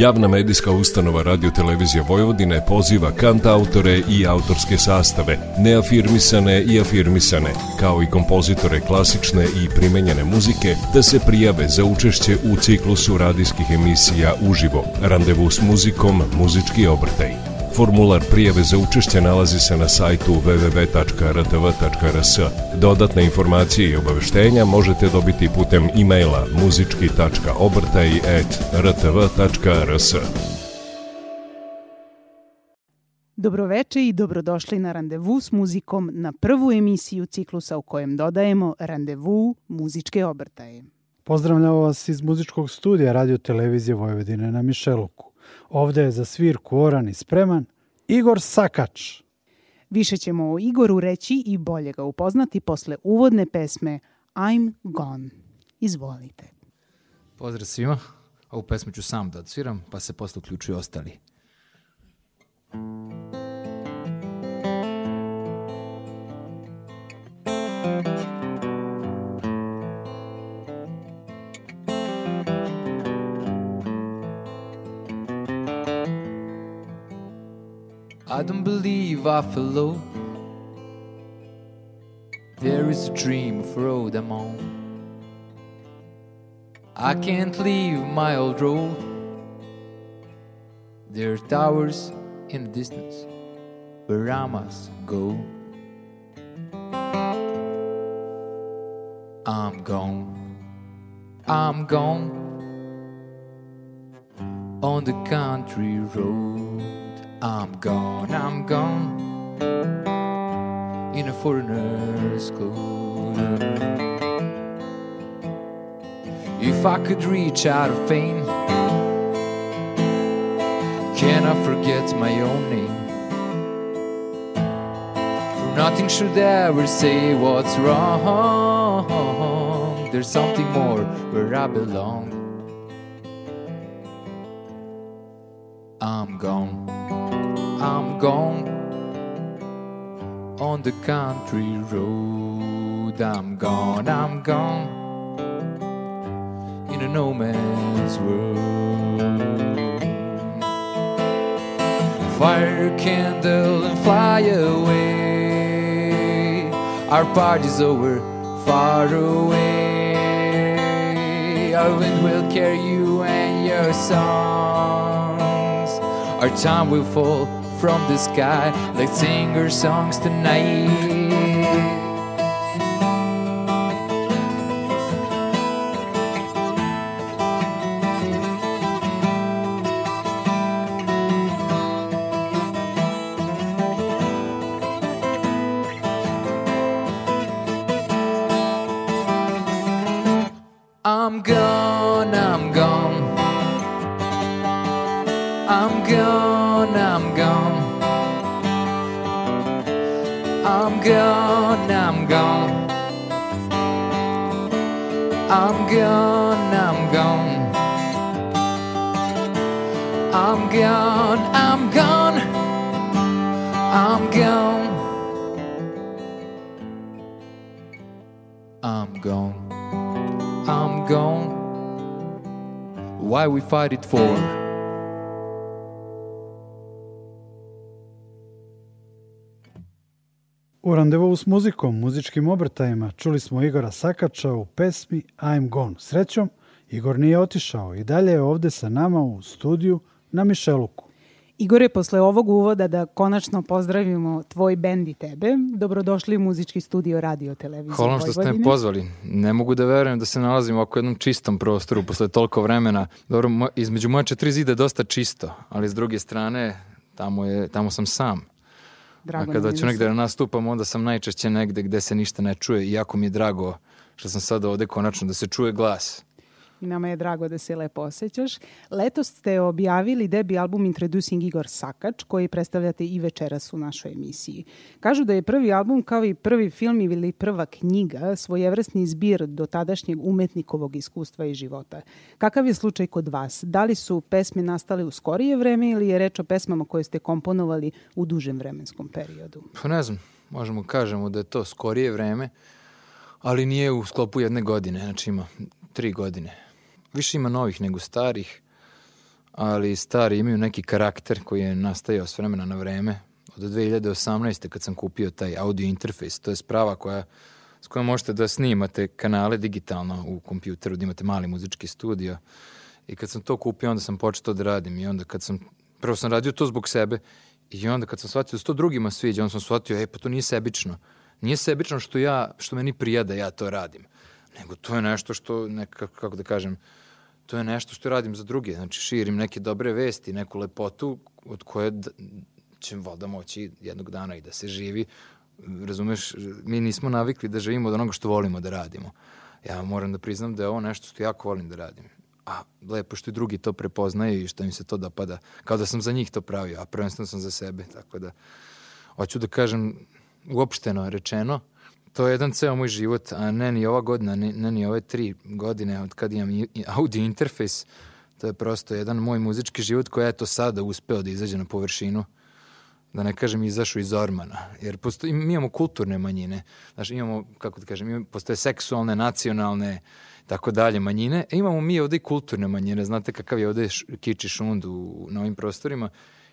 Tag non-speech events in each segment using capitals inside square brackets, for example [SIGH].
Javna medijska ustanova Radio Televizija Vojvodine poziva kant autore i autorske sastave, neafirmisane i afirmisane, kao i kompozitore klasične i primenjene muzike, da se prijave za učešće u ciklusu radijskih emisija uživo, randevu s muzikom, muzički obrtaj. Formular prijave za učešće nalazi se na sajtu www.rtv.rs. Dodatne informacije i obaveštenja možete dobiti putem e-maila muzički.obrtaj.rtv.rs. Dobroveče i dobrodošli na randevu s muzikom na prvu emisiju ciklusa u kojem dodajemo randevu muzičke obrtaje. Pozdravljamo vas iz muzičkog studija Radio Televizije Vojvodine na Mišeluku. Ovde je za svirku oran i spreman Igor Sakač. Više ćemo o Igoru reći i bolje ga upoznati posle uvodne pesme I'm Gone. Izvolite. Pozdrav svima. Ovu pesmu ću sam da odsviram, pa se posle uključuju ostali. I don't believe I fell low. There is a dream of road I'm on. I can't leave my old role. There are towers in the distance where I must go. I'm gone, I'm gone on the country road. I'm gone, I'm gone in a foreigner's clothes. If I could reach out of pain, can I forget my own name? For nothing should ever say what's wrong. There's something more where I belong. I'm gone. I'm gone on the country road. I'm gone, I'm gone in a no man's world. Fire a candle and fly away. Our party's over, far away. Our wind will carry you and your songs. Our time will fall from the sky. Let's sing our songs tonight. I'm gone. I'm gone. I'm gone. Why we fight it for? U randevu s muzikom, muzičkim obrtajima, čuli smo Igora Sakača u pesmi I'm Gone. Srećom, Igor nije otišao i dalje je ovde sa nama u studiju na Mišeluku. Igore, posle ovog uvoda da konačno pozdravimo tvoj bend i tebe. Dobrodošli u muzički studio Radio Televizije Hvala vam što ste me pozvali. Ne mogu da verujem da se nalazim oko jednom čistom prostoru posle toliko vremena. Dobro, između moja četiri zida je dosta čisto, ali s druge strane, tamo, je, tamo sam sam. Drago A kada je ću da negde da nastupam, onda sam najčešće negde gde se ništa ne čuje. Iako mi je drago što sam sada ovde konačno da se čuje glas. Nama je drago da se lepo osjećaš. Letos ste objavili debi album Introducing Igor Sakač, koji predstavljate i večeras u našoj emisiji. Kažu da je prvi album kao i prvi film ili prva knjiga svojevrsni zbir do tadašnjeg umetnikovog iskustva i života. Kakav je slučaj kod vas? Da li su pesme nastale u skorije vreme ili je reč o pesmama koje ste komponovali u dužem vremenskom periodu? Pa ne znam, možemo kažemo da je to skorije vreme, ali nije u sklopu jedne godine, znači ima tri godine. Više ima novih nego starih, ali stari imaju neki karakter koji je nastajao s vremena na vreme. Od 2018. kad sam kupio taj audio interfejs, to je sprava koja, s kojom možete da snimate kanale digitalno u kompjuteru, da imate mali muzički studio. I kad sam to kupio, onda sam počeo da radim i onda kad sam, prvo sam radio to zbog sebe i onda kad sam shvatio da se to drugima sviđa, onda sam shvatio, ej, pa to nije sebično. Nije sebično što ja, što meni prija da ja to radim, nego to je nešto što, neka, kako da kažem, to je nešto što radim za druge. Znači, širim neke dobre vesti, neku lepotu od koje će valjda moći jednog dana i da se živi. Razumeš, mi nismo navikli da živimo od onoga što volimo da radimo. Ja moram da priznam da je ovo nešto što jako volim da radim. A lepo što i drugi to prepoznaju i što im se to dopada. Kao da sam za njih to pravio, a prvenstveno sam za sebe. Tako da, hoću da kažem, uopšteno rečeno, to je jedan ceo moj život, a ne ni ova godina, ne, ne ni ove tri godine od kad imam audio interfejs. To je prosto jedan moj muzički život koji je to sada uspeo da izađe na površinu da ne kažem izašao iz ormana, jer postoji, mi imamo kulturne manjine, znači imamo, kako da kažem, imamo, postoje seksualne, nacionalne, tako dalje manjine, e imamo mi ovde i kulturne manjine, znate kakav je ovde kiči šund u, na ovim prostorima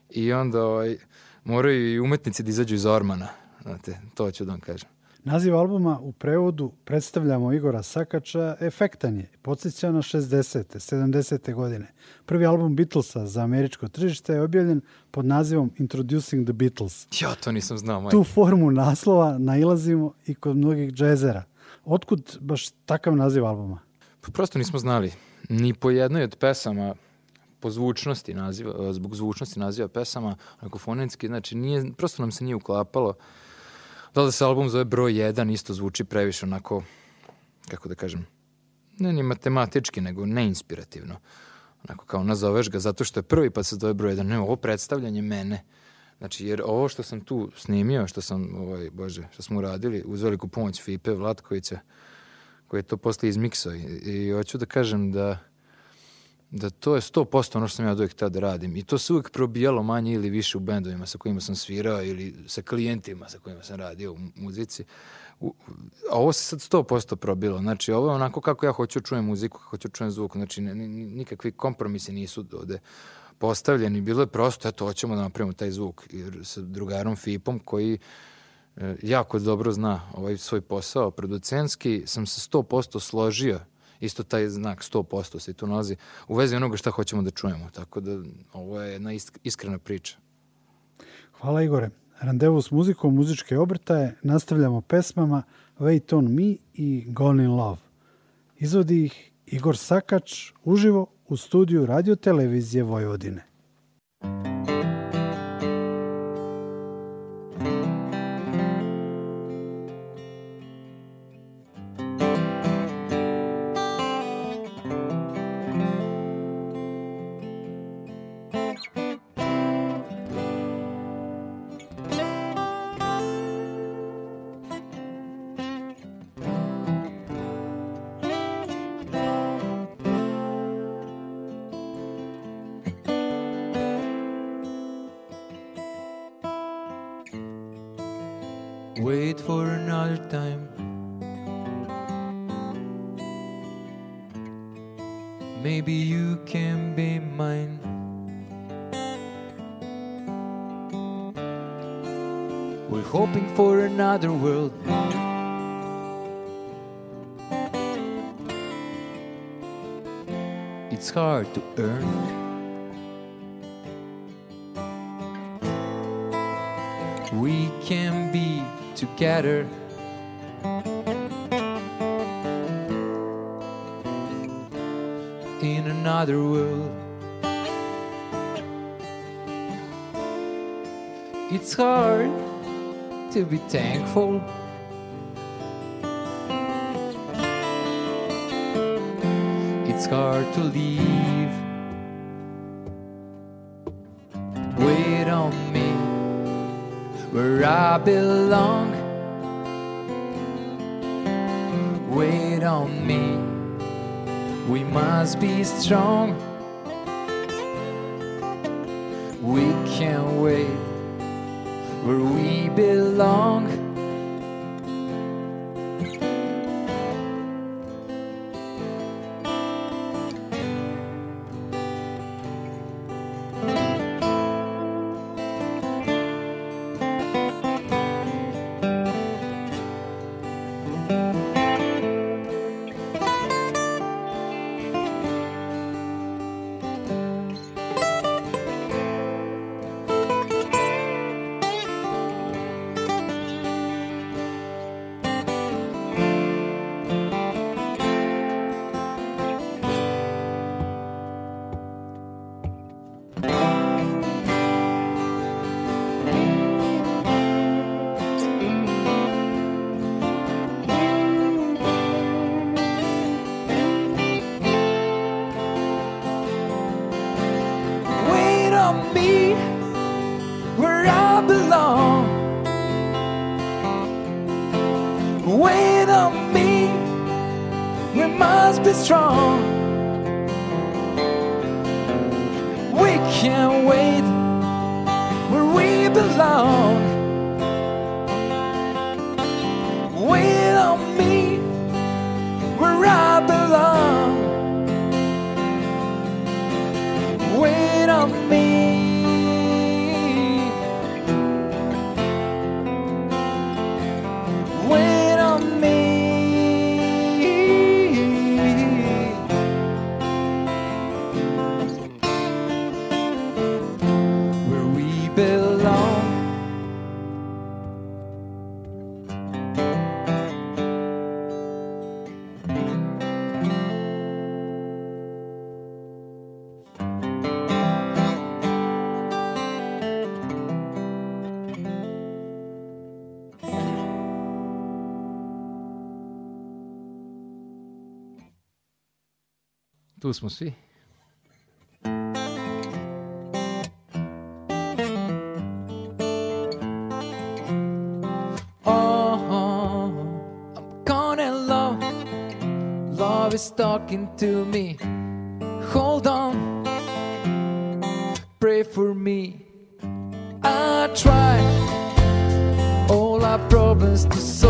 i onda ovaj, moraju i umetnici da izađu iz ormana, znate, to ću da vam kažem. Naziv albuma u prevodu predstavljamo Igora Sakača efektan je, podsjeća na 60. 70. godine. Prvi album Beatlesa za američko tržište je objavljen pod nazivom Introducing the Beatles. Ja, to nisam znao. Majke. Tu formu naslova nailazimo i kod mnogih džezera. Otkud baš takav naziv albuma? Pa prosto nismo znali. Ni po jednoj od pesama po zvučnosti naziva, zbog zvučnosti naziva pesama, onako fonetski, znači nije, prosto nam se nije uklapalo Da li da se album zove broj 1 isto zvuči previše onako, kako da kažem, ne ni matematički, nego neinspirativno. Onako kao nazoveš ga zato što je prvi pa se zove broj 1. Ne, ovo predstavljanje mene. Znači, jer ovo što sam tu snimio, što sam, ovaj, bože, što smo uradili, uz veliku pomoć Fipe Vlatkovića, koji je to posle izmiksao. I, I hoću da kažem da da to je 100% ono što sam ja uvijek htio da radim. I to se uvijek probijalo manje ili više u bendovima sa kojima sam svirao ili sa klijentima sa kojima sam radio u muzici. U, a ovo se sad 100% probilo. Znači, ovo je onako kako ja hoću da čujem muziku, kako hoću da čujem zvuk. Znači, nikakvi kompromisi nisu ovde postavljeni. Bilo je prosto, eto, hoćemo da napravimo taj zvuk. Jer sa drugarom Fipom koji e, jako dobro zna ovaj svoj posao, producenski, sam se 100% složio isto taj znak 100% se tu nalazi u vezi onoga šta hoćemo da čujemo. Tako da ovo je jedna iskrena priča. Hvala Igore. Randevu s muzikom, muzičke obrtaje nastavljamo pesmama Wait on me i Gone in Love. Izvodi ih Igor Sakač uživo u studiju radio televizije Vojvodine. Wait hard to earn. We can be together. In another world, it's hard to be thankful. It's hard to leave. Wait on me where I belong. Wait on me, we must be strong. Me where I belong. Wait on me, we must be strong. We can't wait where we belong. Wait on me where I belong. Wait on me. Tu smo svi. Oh, I'm gonna love. Love is talking to me. Hold on, pray for me. I try all our problems to solve.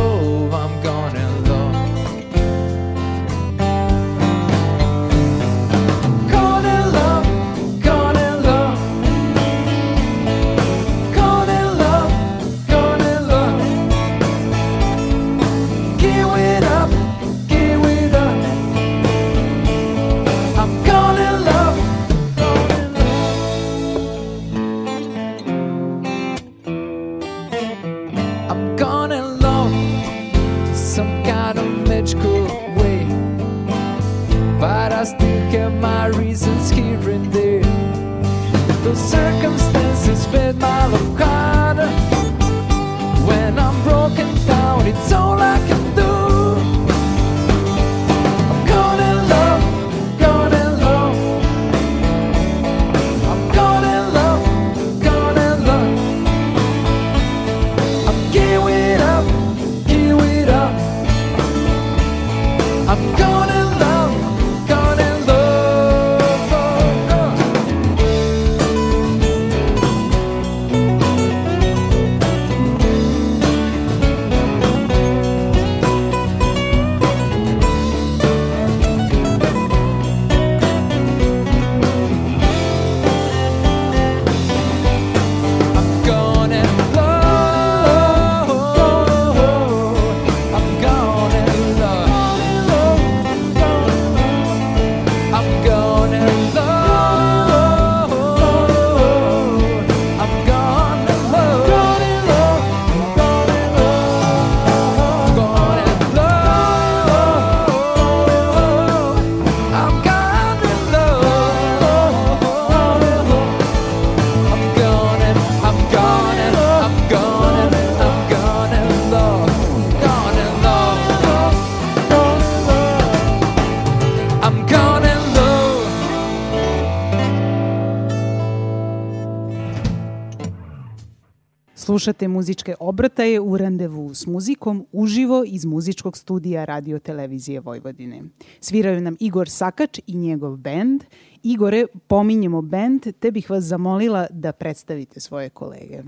Slušate muzičke obrtaje u randevu s muzikom uživo iz muzičkog studija Radio Televizije Vojvodine. Sviraju nam Igor Sakač i njegov bend. Igore, pominjemo bend, te bih vas zamolila da predstavite svoje kolege.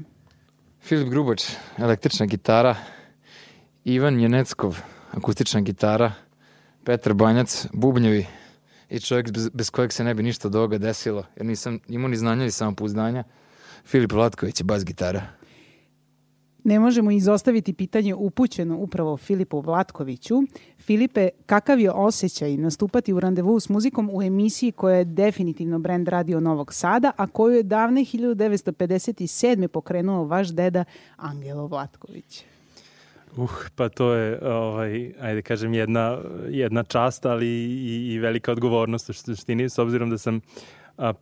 Filip Grubač, električna gitara, Ivan Jeneckov, akustična gitara, Petar Banjac, bubnjevi i čovjek bez, bez kojeg se ne bi ništa od ovoga desilo, jer nisam imao ni znanja ni samopouzdanja. Filip Vlatković je bas gitara. Ne možemo izostaviti pitanje upućeno upravo Filipu Vlatkoviću. Filipe, kakav je osjećaj nastupati u randevu s muzikom u emisiji koja je definitivno brand Radio Novog Sada, a koju je davne 1957. pokrenuo vaš deda Angelo Vlatković? Uh, pa to je, ovaj, ajde kažem, jedna, jedna čast, ali i, i velika odgovornost u suštini, s obzirom da sam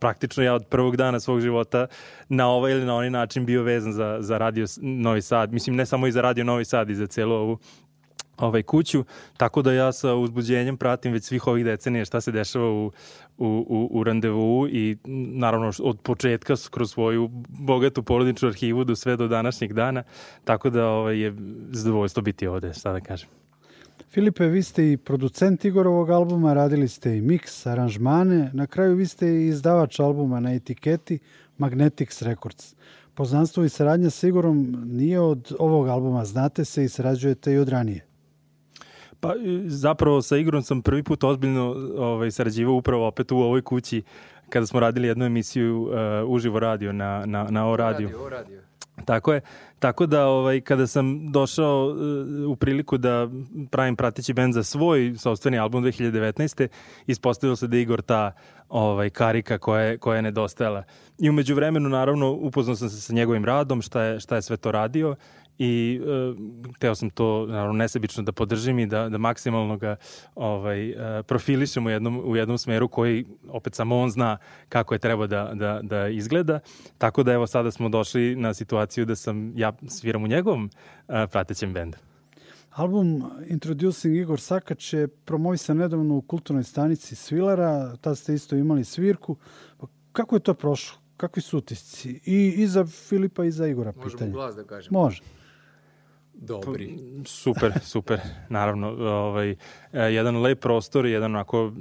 praktično ja od prvog dana svog života na ovaj ili na onaj način bio vezan za, za Radio Novi Sad. Mislim, ne samo i za Radio Novi Sad, i za celu ovu ovaj, kuću, tako da ja sa uzbuđenjem pratim već svih ovih decenija šta se dešava u, u, u, u randevu i naravno od početka kroz svoju bogatu porodičnu arhivu do sve do današnjeg dana, tako da ovaj, je zadovoljstvo biti ovde, šta da kažem. Filipe, vi ste i producent Igorovog albuma, radili ste i miks, aranžmane, na kraju vi ste i izdavač albuma na etiketi Magnetics Records. Poznanstvo i saradnja s Igorom nije od ovog albuma, znate se i sarađujete i od ranije. Pa zapravo sa Igorom sam prvi put ozbiljno ovaj, sarađivao upravo opet u ovoj kući kada smo radili jednu emisiju uh, uživo radio na, na, na O radio. O radio. Tako je. Tako da ovaj kada sam došao uh, u priliku da pravim prateći bend za svoj sopstveni album 2019. ispostavilo se da Igor ta ovaj karika koja je koja je nedostajala. I umeđu vremenu naravno upoznao sam se sa njegovim radom, šta je šta je sve to radio i uh, hteo sam to naravno nesebično da podržim i da, da maksimalno ga ovaj, uh, profilišem u jednom, u jednom smeru koji opet samo on zna kako je treba da, da, da izgleda. Tako da evo sada smo došli na situaciju da sam ja sviram u njegovom uh, pratećem bendu. Album Introducing Igor Sakač je promovisan nedavno u kulturnoj stanici Svilara, tad ste isto imali svirku. Pa kako je to prošlo? Kakvi su utisci? I, i za Filipa i za Igora Možemo pitanje. glas da kažemo. Može. Dobri. Super, super, naravno. Ovaj, e, jedan lep prostor, jedan onako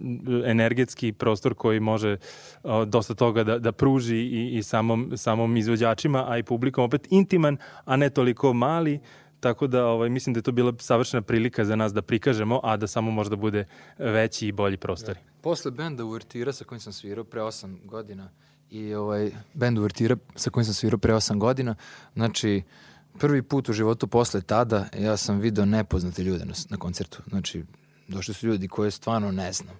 energetski prostor koji može o, dosta toga da, da pruži i, i samom, samom izvođačima, a i publikom opet intiman, a ne toliko mali, tako da ovaj, mislim da je to bila savršena prilika za nas da prikažemo, a da samo možda bude veći i bolji prostori. Posle benda Uvertira sa kojim sam svirao pre 8 godina i ovaj bend Uvertira sa kojim sam svirao pre 8 godina, znači prvi put u životu posle tada ja sam video nepoznate ljude na, na koncertu. Znači, došli su ljudi koje stvarno ne znam.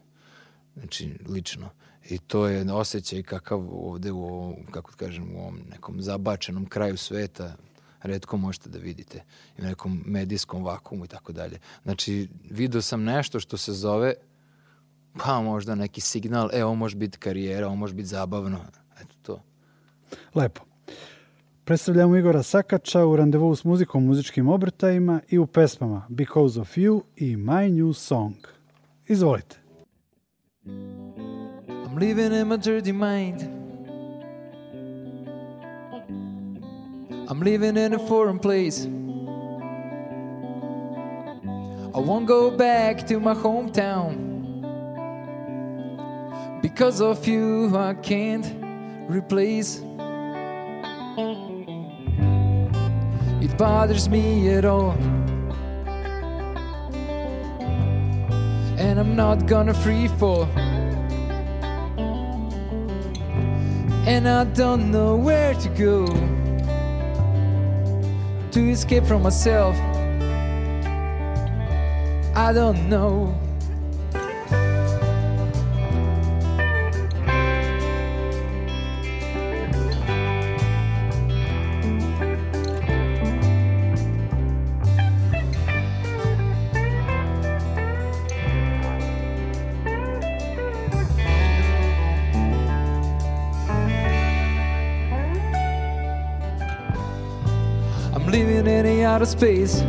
Znači, lično. I to je osjećaj kakav ovde u ovom, kako da kažem, u ovom nekom zabačenom kraju sveta redko možete da vidite i u nekom medijskom vakumu i tako dalje. Znači, video sam nešto što se zove pa možda neki signal, e, ovo može biti karijera, ovo može biti zabavno. Eto to. Lepo. Predstavljamo Igora Sakača u randevu s muzikom, muzičkim obrtajima i u pesmama Because of You i My New Song. Izvolite. I'm living in my dirty mind. I'm living in a foreign place. I won't go back to my hometown. Because of you, I can't replace. Bothers me at all. And I'm not gonna free fall. And I don't know where to go to escape from myself. I don't know. A space.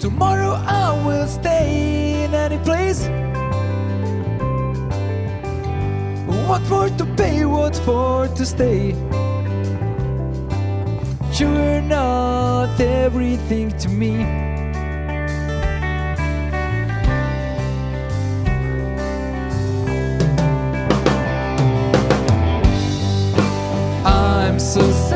Tomorrow I will stay in any place. What for to pay, what for to stay. You're not everything to me. I'm so sad.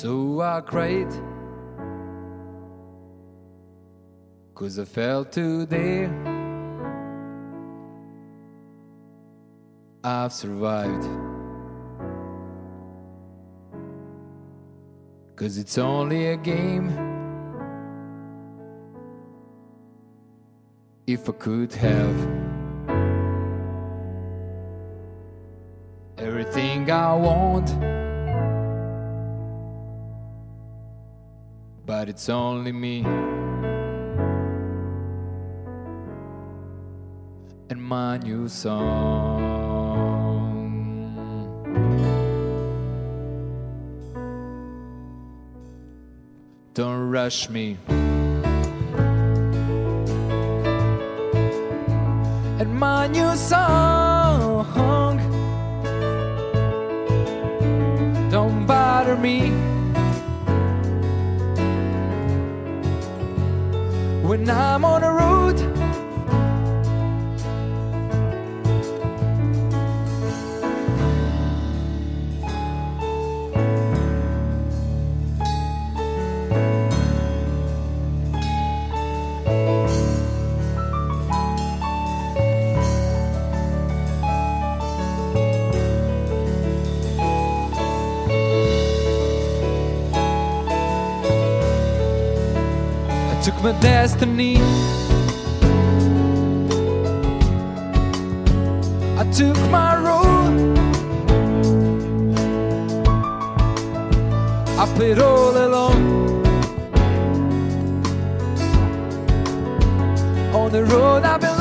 So I cried. Cause I felt today I've survived. Cause it's only a game. If I could have everything I want, but it's only me and my new song. Don't rush me. And my new song. Don't bother me. When I'm on a road. Destiny. I took my road. I played all alone. On the road I belong.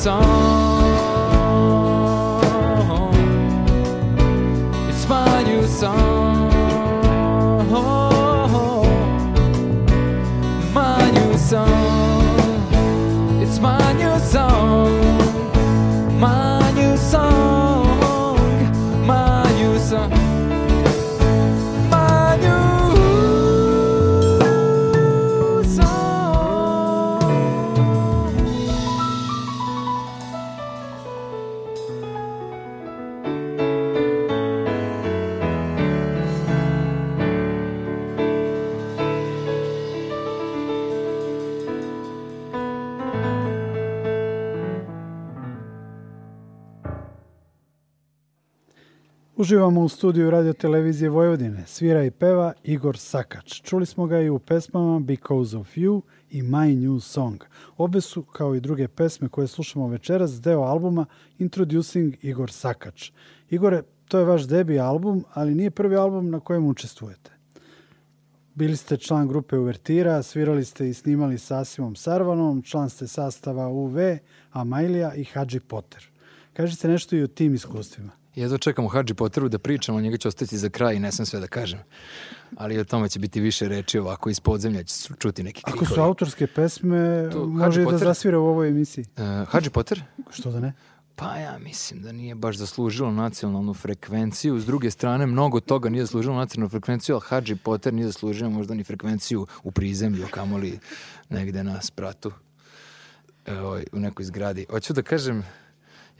Song. It's my new song. My new song. It's my new song. Uživamo u studiju radio televizije Vojvodine. Svira i peva Igor Sakač. Čuli smo ga i u pesmama Because of You i My New Song. Obe su, kao i druge pesme koje slušamo večeras, deo albuma Introducing Igor Sakač. Igore, to je vaš debi album, ali nije prvi album na kojem učestvujete. Bili ste član grupe Uvertira, svirali ste i snimali sa Asimom Sarvanom, član ste sastava UV, Amailija i Hadži Potter. Kažite nešto i o tim iskustvima. Jedva čekam u Hadži Potteru da pričam, ali njega ću ostaviti za kraj i ne sam sve da kažem. Ali o tome će biti više reči ovako iz podzemlja, će čuti neki Ako krikovi. su autorske pesme, To može da Potter? zasvire u ovoj emisiji. Uh, Hadži Potter? Što da ne? Pa ja mislim da nije baš zaslužilo nacionalnu frekvenciju. S druge strane, mnogo toga nije zaslužilo nacionalnu frekvenciju, ali Hadži Potter nije zaslužio možda ni frekvenciju u prizemlju, kamoli negde na spratu Evo, u nekoj zgradi. Hoću da kažem,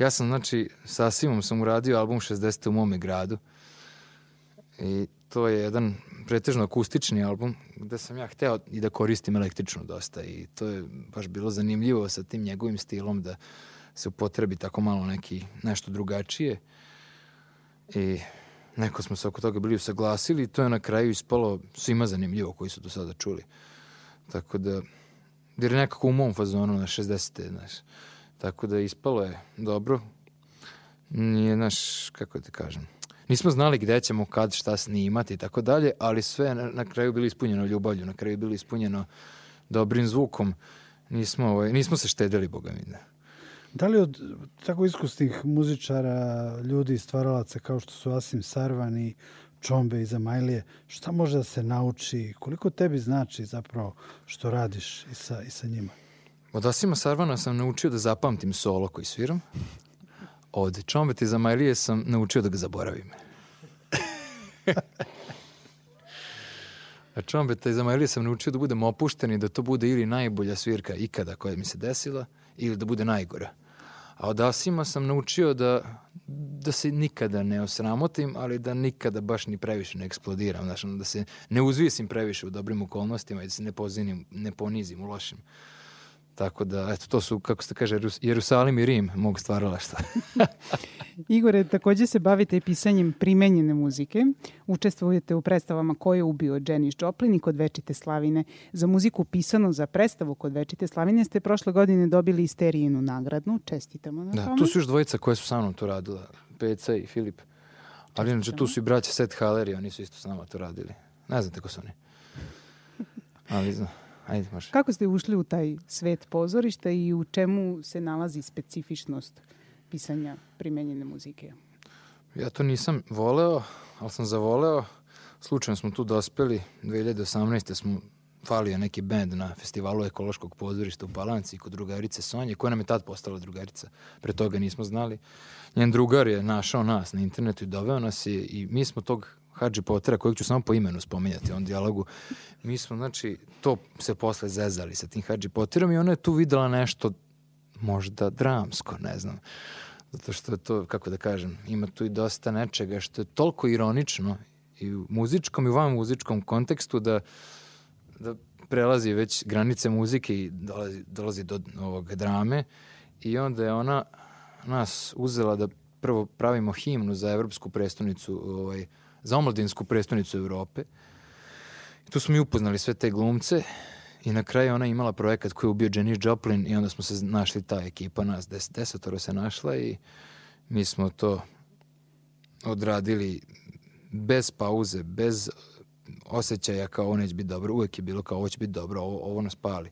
ja sam, znači, sa Simom sam uradio album 60. u mome gradu. I to je jedan pretežno akustični album gde sam ja hteo i da koristim električnu dosta i to je baš bilo zanimljivo sa tim njegovim stilom da se upotrebi tako malo neki nešto drugačije i neko smo se oko toga bili usaglasili i to je na kraju ispalo svima zanimljivo koji su do sada čuli. Tako da, jer je nekako u mom fazonu na 60. Znaš. Tako da ispalo je dobro. Nije naš, kako da ti kažem, nismo znali gde ćemo, kad, šta snimati i tako dalje, ali sve na, na kraju bilo ispunjeno ljubavlju, na kraju bilo ispunjeno dobrim zvukom. Nismo, ovaj, nismo se štedili, boga mi. da. Da li od tako iskusnih muzičara, ljudi, stvaralaca kao što su Asim Sarvan i Čombe i Zamajlije, šta može da se nauči? Koliko tebi znači zapravo što radiš i sa, i sa njima? Od Asima Sarvana sam naučio da zapamtim solo koji sviram. Od Čombeti za Majlije sam naučio da ga zaboravim. [LAUGHS] A Čombeta i za Majlije sam naučio da budem opušten i da to bude ili najbolja svirka ikada koja mi se desila, ili da bude najgora. A od Asima sam naučio da, da se nikada ne osramotim, ali da nikada baš ni previše ne eksplodiram. Znači, da se ne uzvisim previše u dobrim okolnostima i da se ne, pozinim, ne ponizim u lošim. Tako da, eto, to su, kako se kaže, Jerus- Jerusalim i Rim mog stvaralaštva. [LAUGHS] Igore, takođe se bavite pisanjem primenjene muzike. Učestvujete u predstavama Ko je ubio Janis Joplin i Kod večite slavine. Za muziku pisano za predstavu Kod večite slavine ste prošle godine dobili Isterijinu nagradnu. Čestitamo na Da, tome. tu su još dvojica koje su sa mnom to radila, Peca i Filip. Ali inače tu su i braća Seth Haller i oni su isto s nama to radili. Ne znate ko su oni. Ali zna, ajde, može. Kako ste ušli u taj svet pozorišta i u čemu se nalazi specifičnost pisanja primenjene muzike? Ja to nisam voleo, ali sam zavoleo. Slučajno smo tu dospeli, 2018. smo falio neki bend na festivalu ekološkog pozorišta u Palanci kod drugarice Sonje, koja nam je tad postala drugarica. Pre toga nismo znali. Njen drugar je našao nas na internetu i doveo nas je i mi smo tog Hadži Pottera, kojeg ću samo po imenu spominjati u ovom dijalogu, mi smo, znači, to se posle zezali sa tim Hadži Potterom i ona je tu videla nešto možda dramsko, ne znam. Zato što je to, kako da kažem, ima tu i dosta nečega što je toliko ironično i u muzičkom i u van muzičkom kontekstu da, da prelazi već granice muzike i dolazi, dolazi do ovog drame i onda je ona nas uzela da prvo pravimo himnu za evropsku prestonicu, ovaj, za omladinsku prestonicu Evrope. I tu smo mi upoznali sve te glumce i na kraju ona imala projekat koji je ubio Janis Joplin i onda smo se našli ta ekipa nas, des, desetoro se našla i mi smo to odradili bez pauze, bez osjećaja kao ovo neće biti dobro, uvek je bilo kao ovo će biti dobro, ovo, ovo nas pali.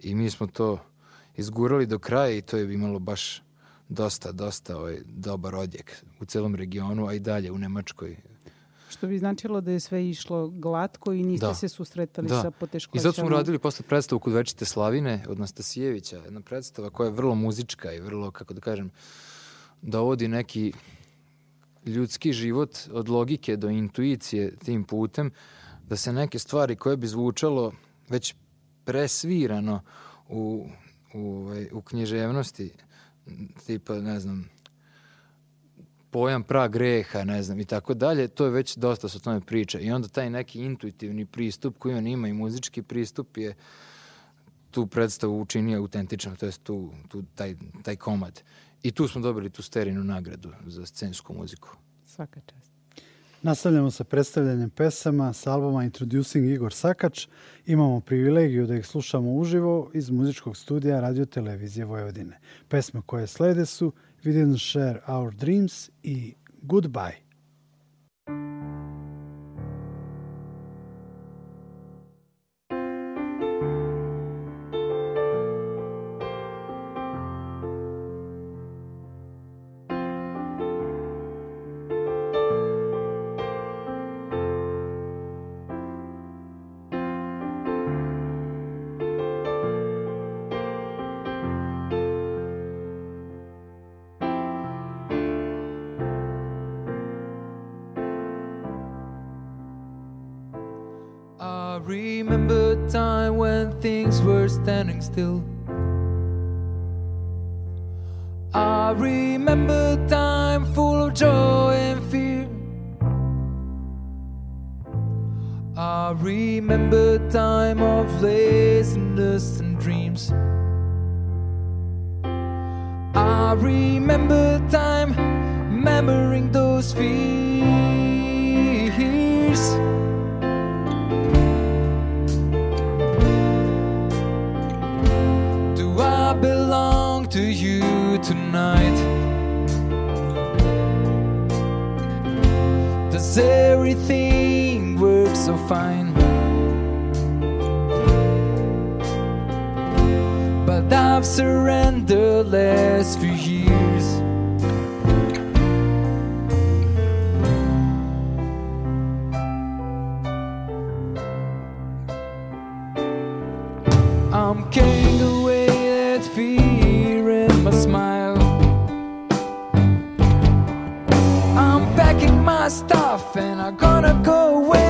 I mi smo to izgurali do kraja i to je imalo baš dosta, dosta ovaj, dobar odjek u celom regionu, a i dalje u Nemačkoj. Što bi značilo da je sve išlo glatko i niste Da. se susretali Da. sa I poteškoćama. zato smo radili posle predstavu kod Večite Slavine od Nastasijevića, jedna predstava koja je vrlo muzička i vrlo, kako da kažem, dovodi neki ljudski život od logike do intuicije tim putem, da se neke stvari koje bi zvučalo već presvirano u, u, ovaj, u književnosti, tipa, ne znam, pojam pra greha, ne znam, i tako dalje, to je već dosta se o tome priča. I onda taj neki intuitivni pristup koji on ima i muzički pristup je tu predstavu učinio autentično, to je tu, tu taj, taj komad. I tu smo dobili tu sterinu nagradu za scensku muziku. Svaka čast. Nastavljamo sa predstavljanjem pesama s albuma Introducing Igor Sakač. Imamo privilegiju da ih slušamo uživo iz muzičkog studija Radio Televizije Vojvodine. Pesme koje slede su We Didn't Share Our Dreams i Goodbye. Standing still. I remember time full of joy and fear. I remember time of laziness and dreams. I remember time remembering those fears. Tonight? Does everything work so fine? But I've surrendered last few years. I'm carrying stuff and I'm gonna go away.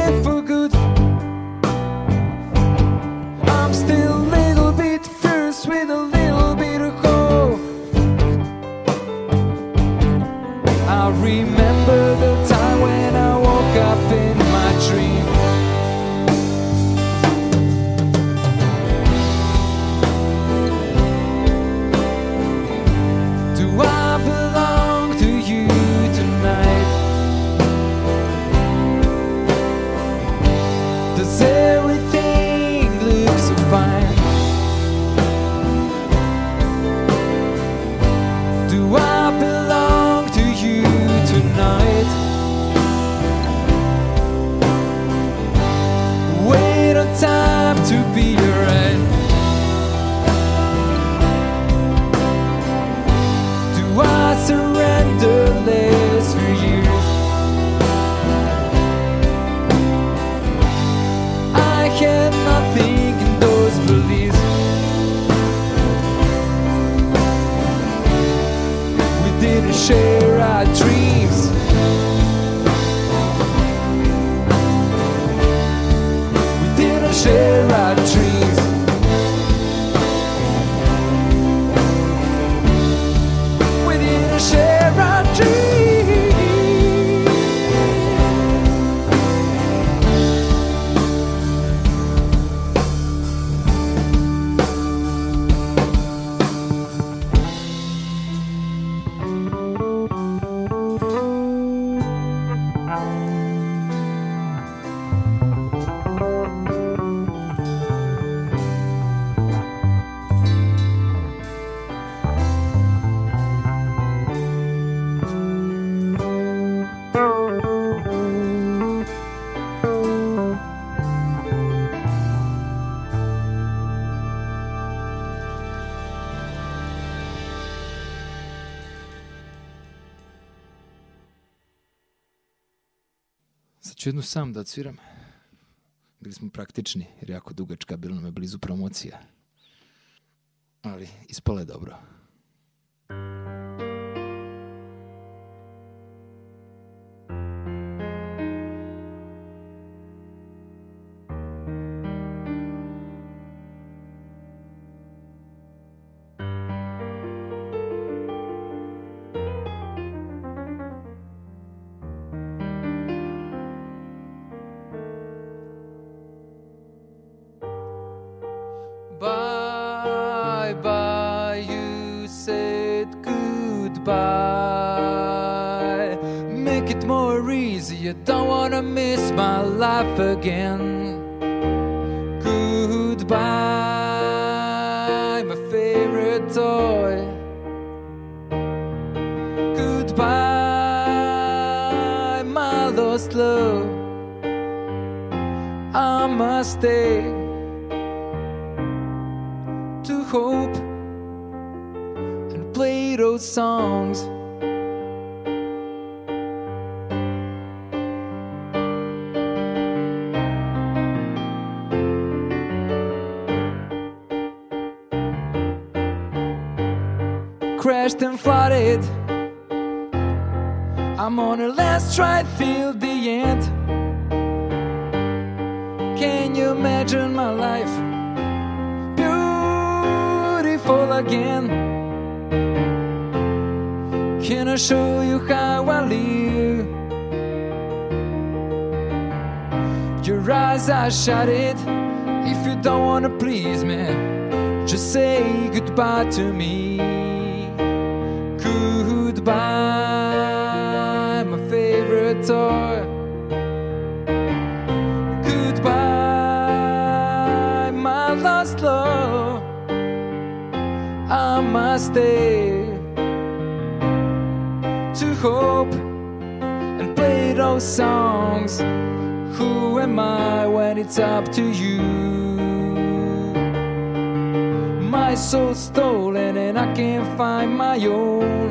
Jednu sam da odsviram. Bili smo praktični, jer jako dugačka, bilo nam je blizu promocija. Ali ispalo je dobro. You don't wanna miss my life again. Goodbye, my favorite toy. Goodbye, my lost love. I must stay I'm on a last try till the end. Can you imagine my life? beautiful again. Can I show you how I live? Your eyes are shut it. If you don't wanna please me, just say goodbye to me. Stay to hope and play those songs. Who am I when it's up to you? My soul's stolen and I can't find my own.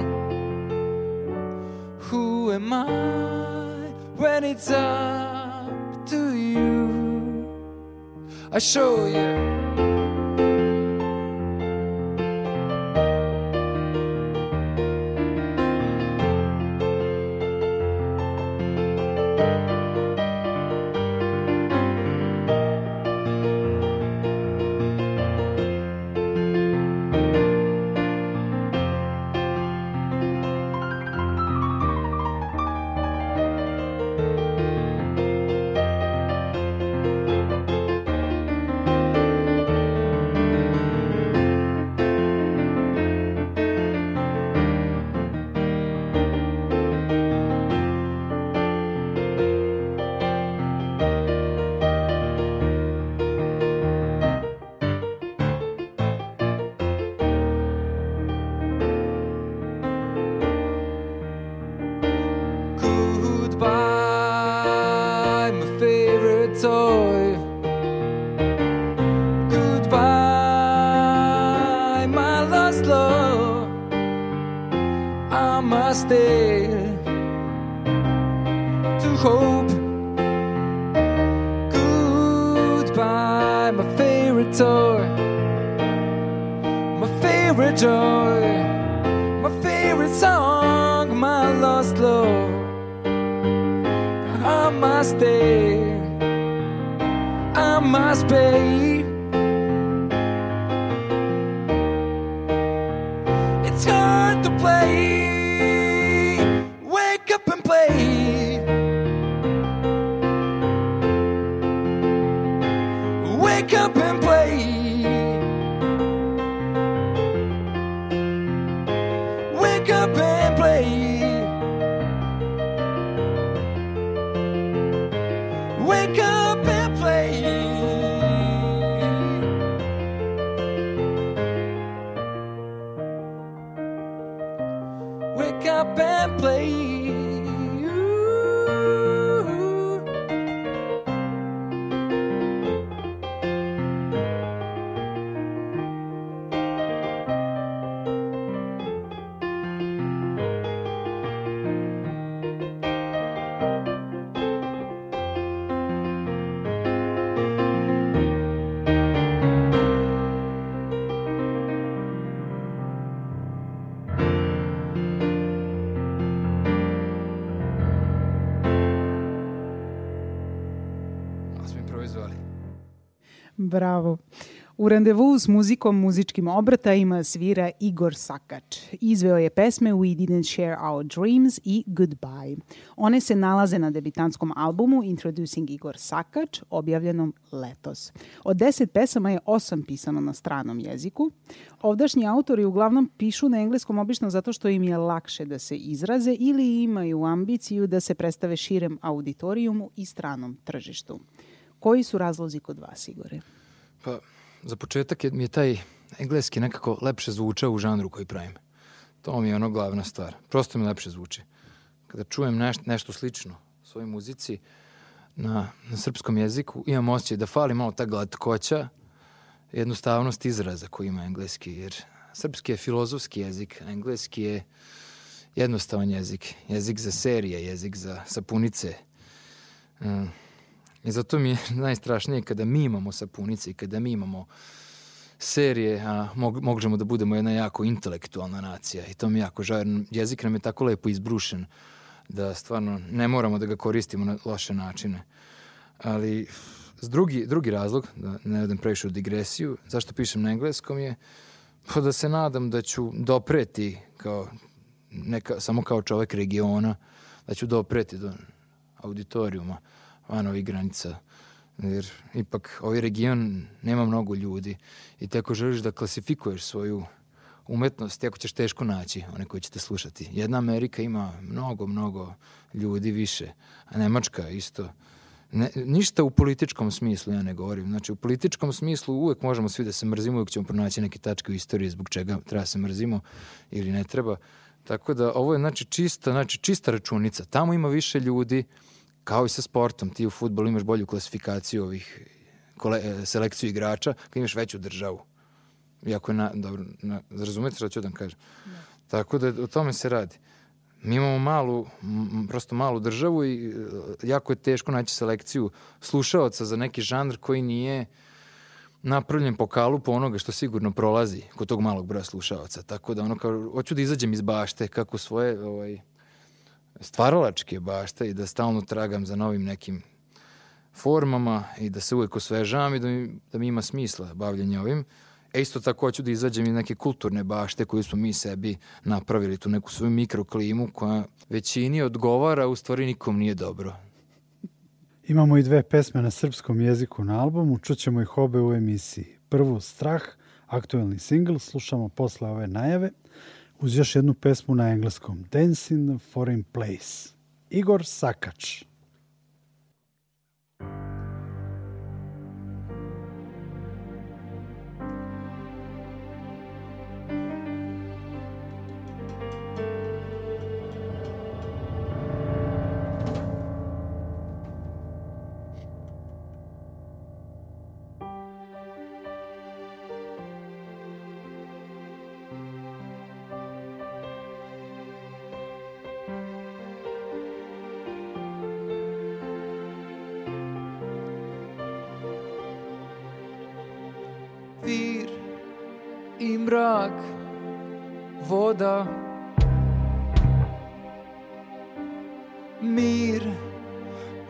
Who am I when it's up to you? I show you. Goodbye, my favorite toy. My favorite joy. My favorite song, my lost love. I must stay. I must pay. It's hard to play. Bravo. U randevu s muzikom muzičkim obrtajima svira Igor Sakač. Izveo je pesme We Didn't Share Our Dreams i Goodbye. One se nalaze na debitantskom albumu Introducing Igor Sakač, objavljenom letos. Od deset pesama je osam pisano na stranom jeziku. Ovdašnji autori uglavnom pišu na engleskom obično zato što im je lakše da se izraze ili imaju ambiciju da se predstave širem auditorijumu i stranom tržištu. Koji su razlozi kod vas, Igore? Pa, za početak je, mi je taj engleski nekako lepše zvučao u žanru koji pravim. To mi je ono glavna stvar. Prosto mi lepše zvuči. Kada čujem neš, nešto slično svojoj muzici na, na srpskom jeziku, imam osjećaj da fali malo ta glatkoća, jednostavnost izraza koji ima engleski, jer srpski je filozofski jezik, engleski je jednostavan jezik. Jezik za serije, jezik za sapunice. Mm. I zato mi je [LAUGHS] najstrašnije kada mi imamo sapunice i kada mi imamo serije, a mog, možemo da budemo jedna jako intelektualna nacija i to mi jako žao, jezik nam je tako lepo izbrušen da stvarno ne moramo da ga koristimo na loše načine. Ali drugi, drugi razlog, da ne odem previše u digresiju, zašto pišem na engleskom je pa da se nadam da ću dopreti kao neka, samo kao čovek regiona, da ću dopreti do auditorijuma van ovih granica. Jer ipak ovaj region nema mnogo ljudi i te ako želiš da klasifikuješ svoju umetnost, jako ćeš teško naći one koji će te slušati. Jedna Amerika ima mnogo, mnogo ljudi više, a Nemačka isto. Ne, ništa u političkom smislu ja ne govorim. Znači u političkom smislu uvek možemo svi da se mrzimo, uvek ćemo pronaći neke tačke u istoriji zbog čega treba se mrzimo ili ne treba. Tako da ovo je znači čista, znači čista računica. Tamo ima više ljudi, kao i sa sportom. Ti u futbolu imaš bolju klasifikaciju ovih kole, e, selekciju igrača, kad imaš veću državu. Iako je na, dobro, na, razumete što ću da vam kažem? Tako da o tome se radi. Mi imamo malu, m, prosto malu državu i e, jako je teško naći selekciju slušaoca za neki žanr koji nije napravljen po kalupu onoga što sigurno prolazi kod tog malog broja slušaoca. Tako da ono kao, hoću da izađem iz bašte kako svoje ovaj, stvaralačke bašte i da stalno tragam za novim nekim formama i da se uvek osvežavam i da mi, da mi ima smisla bavljanje ovim. E isto tako hoću da izađem iz neke kulturne bašte koju smo mi sebi napravili, tu neku svoju mikroklimu koja većini odgovara, u stvari nikom nije dobro. Imamo i dve pesme na srpskom jeziku na albumu, čućemo ih obe u emisiji. Prvu Strah, aktuelni singl, slušamo posle ove najave, uz još jednu pesmu na engleskom, Dance in a Foreign Place. Igor Sakač.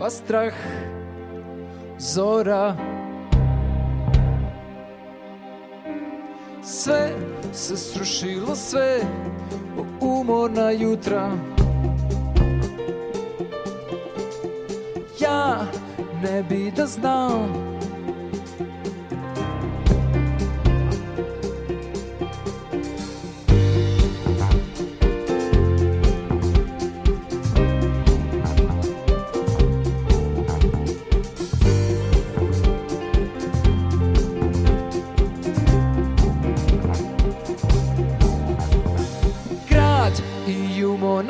Strah, zora. Sve se srušilo sve umorna jutra. Ja ne bi da znam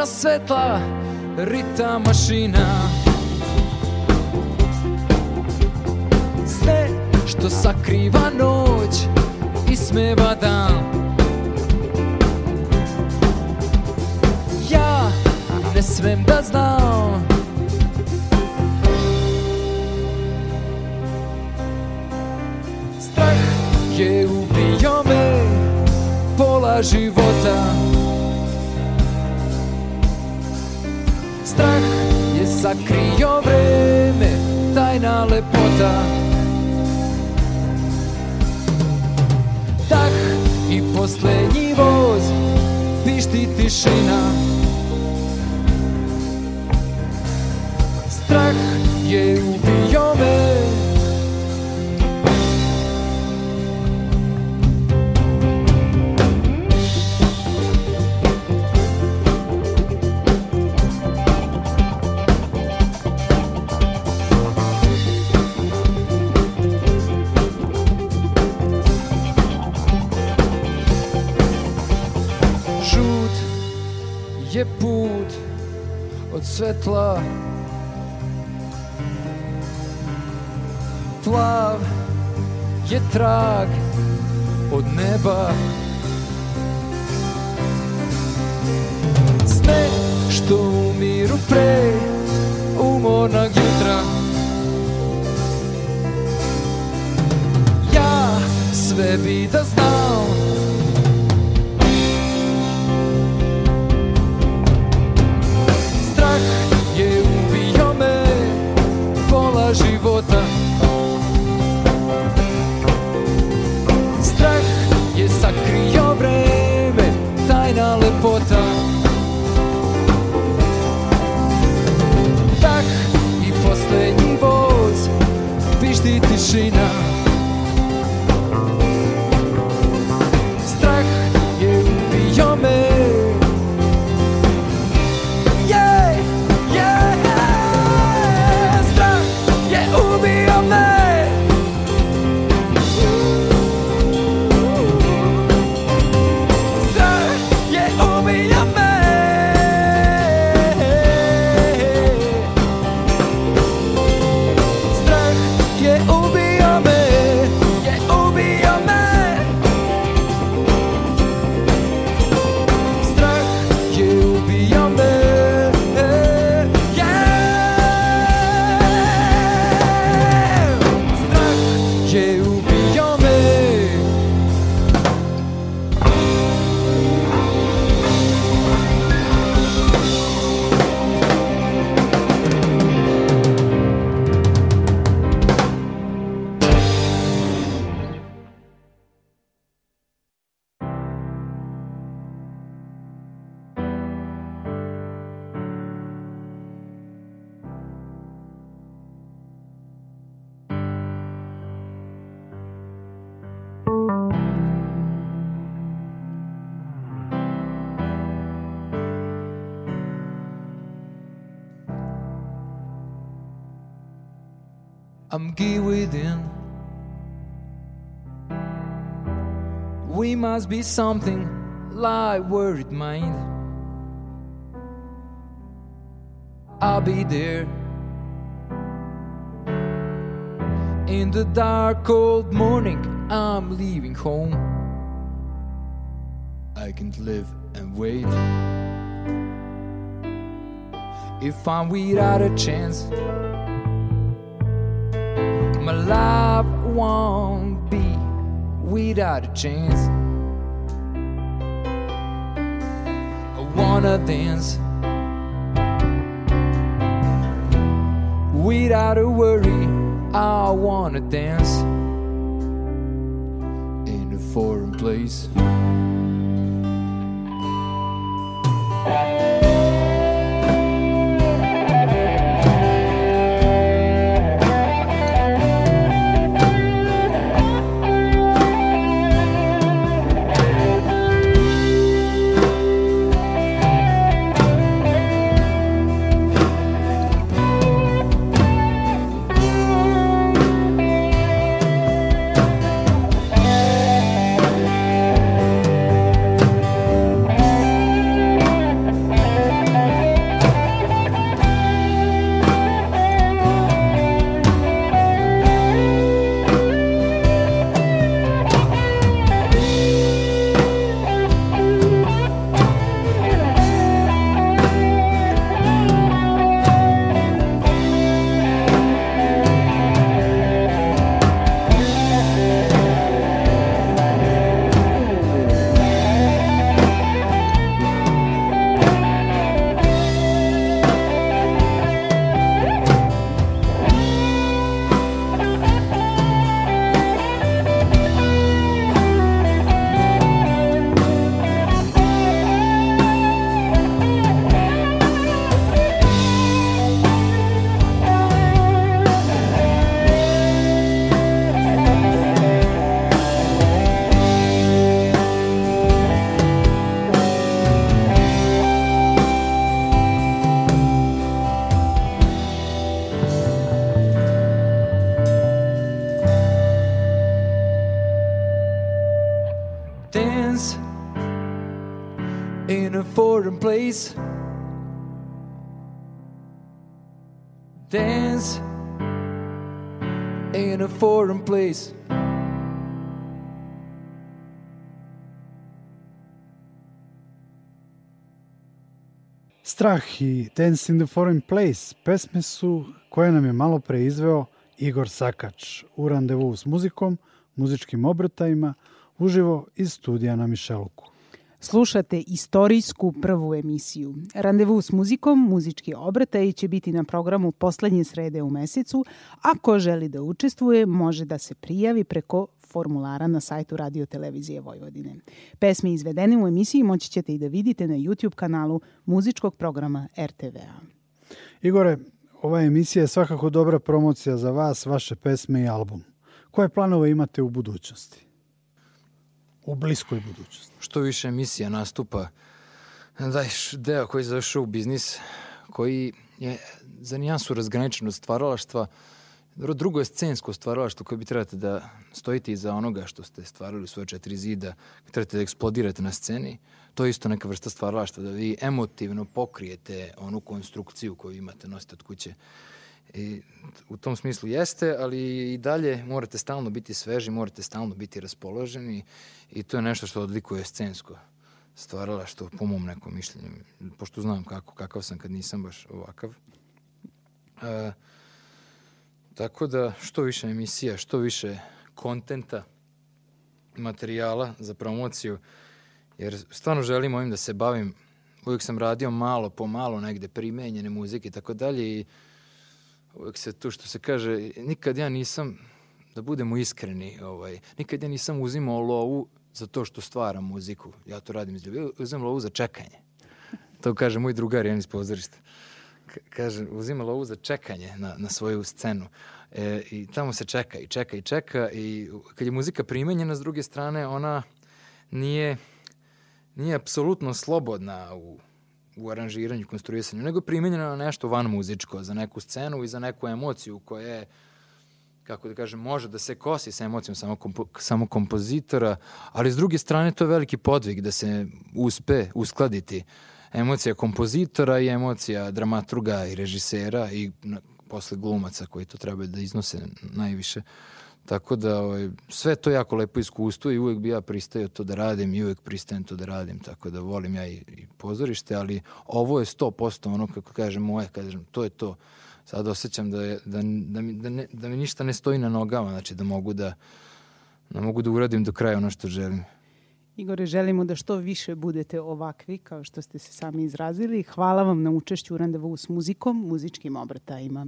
svetla rita mašina. Sve što sakriva noć ismeva dan. Ja ne smem da znam. Strah je ubio me pola života sakrio vreme, tajna lepota. Dah i poslednji voz, pišti tišina. Strah je ubio me svetla. Plav je trag od neba. Sne što umiru pre umornog jutra. Ja sve bi da znam tajna I'm gay within. We must be something like worried mind. I'll be there in the dark, cold morning. I'm leaving home. I can't live and wait. If I'm without a chance, life won't be without a chance. I wanna dance without a worry. I wanna dance in a foreign place. Place. Dance in a foreign place. Strah i Dance in the Foreign Place pesme su koje nam je malo pre izveo Igor Sakač u randevu s muzikom, muzičkim obrtajima, uživo iz studija na Mišeluku. Slušate istorijsku prvu emisiju. Randevu s muzikom, muzički obrtaj će biti na programu poslednje srede u mesecu. Ako želi da učestvuje, može da se prijavi preko formulara na sajtu Radio Televizije Vojvodine. Pesme izvedene u emisiji moći ćete i da vidite na YouTube kanalu muzičkog programa RTV-a. Igore, ova emisija je svakako dobra promocija za vas, vaše pesme i album. Koje planove imate u budućnosti? U bliskoj budućnosti. što više emisija nastupa, daješ deo koji je za show biznis, koji je za nijansu razgraničen od stvaralaštva, drugo je scensko stvaralaštvo koje bi trebate da stojite iza onoga što ste stvarali u svoje četiri zida, trebate da eksplodirate na sceni. To je isto neka vrsta stvaralaštva, da vi emotivno pokrijete onu konstrukciju koju imate, nosite od kuće. I u tom smislu jeste, ali i dalje morate stalno biti sveži, morate stalno biti raspoloženi i to je nešto što odlikuje scensko stvaralaštvo, po mom nekom mišljenju, pošto znam kako, kakav sam kad nisam baš ovakav. E, tako da što više emisija, što više kontenta, materijala za promociju, jer stvarno želim ovim da se bavim. Uvijek sam radio malo po malo negde primenjene muzike i tako dalje i uvijek se tu što se kaže, nikad ja nisam, da budemo iskreni, ovaj, nikad ja nisam uzimao lovu za to što stvaram muziku. Ja to radim iz ljubavi. Uzimam lovu za čekanje. To kaže moj drugar, jedan iz pozorišta. K- kaže, uzima lovu za čekanje na, na svoju scenu. E, I tamo se čeka i čeka i čeka i kad je muzika primenjena s druge strane, ona nije, nije apsolutno slobodna u, u aranžiranju, konstruisanju, nego je primenjena na nešto van muzičko, za neku scenu i za neku emociju koja je kako da kažem, može da se kosi sa emocijom samo, kompo, samo kompozitora, ali s druge strane to je veliki podvig da se uspe uskladiti emocija kompozitora i emocija dramaturga i režisera i na, posle glumaca koji to trebaju da iznose najviše. Tako da ovaj, sve to jako lepo iskustvo i uvek bi ja pristao to da radim i uvek pristajem to da radim, tako da volim ja i, i pozorište, ali ovo je 100% ono kako kažem moje, kažem, to je to. Sad osjećam da, je, da, da, mi, da, ne, da mi ništa ne stoji na nogama, znači da mogu da, da mogu da uradim do kraja ono što želim. Igore, želimo da što više budete ovakvi, kao što ste se sami izrazili. Hvala vam na učešću u randevu s muzikom, muzičkim obrtajima.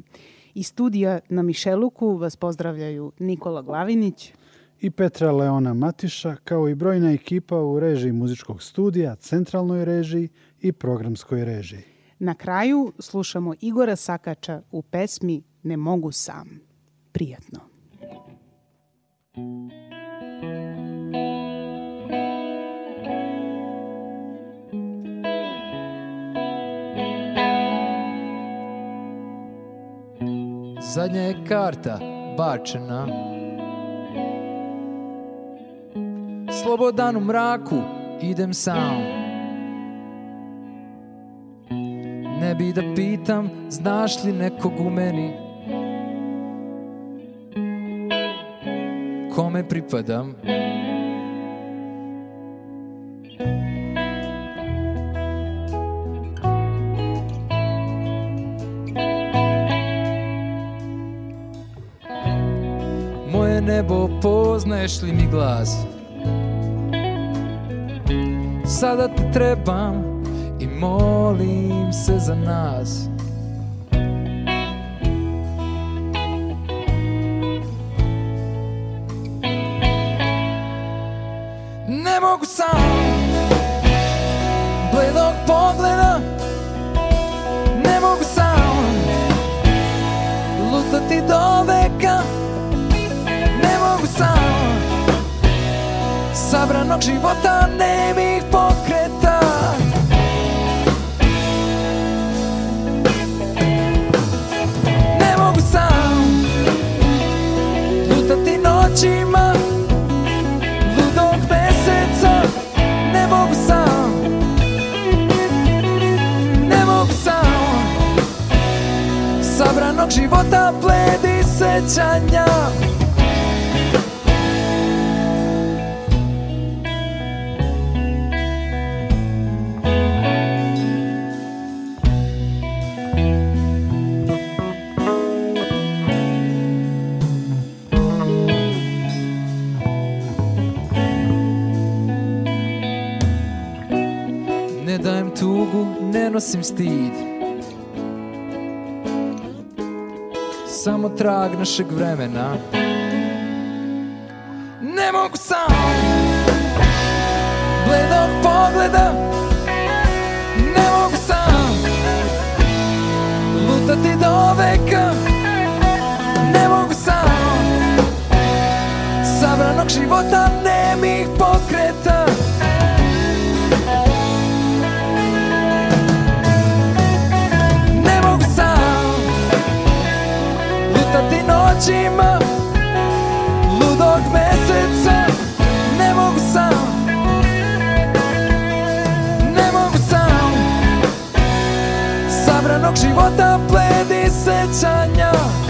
Iz studija na Mišeluku vas pozdravljaju Nikola Glavinić i Petra Leona Matiša, kao i brojna ekipa u režiji muzičkog studija, centralnoj režiji i programskoj režiji. Na kraju slušamo Igora Sakača u pesmi Ne mogu sam. Prijatno. Zadnja je karta bačena. Slobodan u mraku idem sam. Ne bi da pitam znaš li nekog u meni? Kome pripadam Nebo poznaješ li mi glas? Sada te trebam i molim se za nas Sabranog života nemih pokreta. Ne mogu sam Lutati noćima Ludog meseca. Ne mogu sam Ne mogu sam. Sabranog života pledi sećanja nosim stid Samo trag našeg vremena. Ne mogu sam. Bledog pogleda. Ne mogu sam. Lutati do veka leđima Ludog meseca Ne mogu sam. Ne mogu sam. Sabranog života pledi sećanja. Ne mogu sam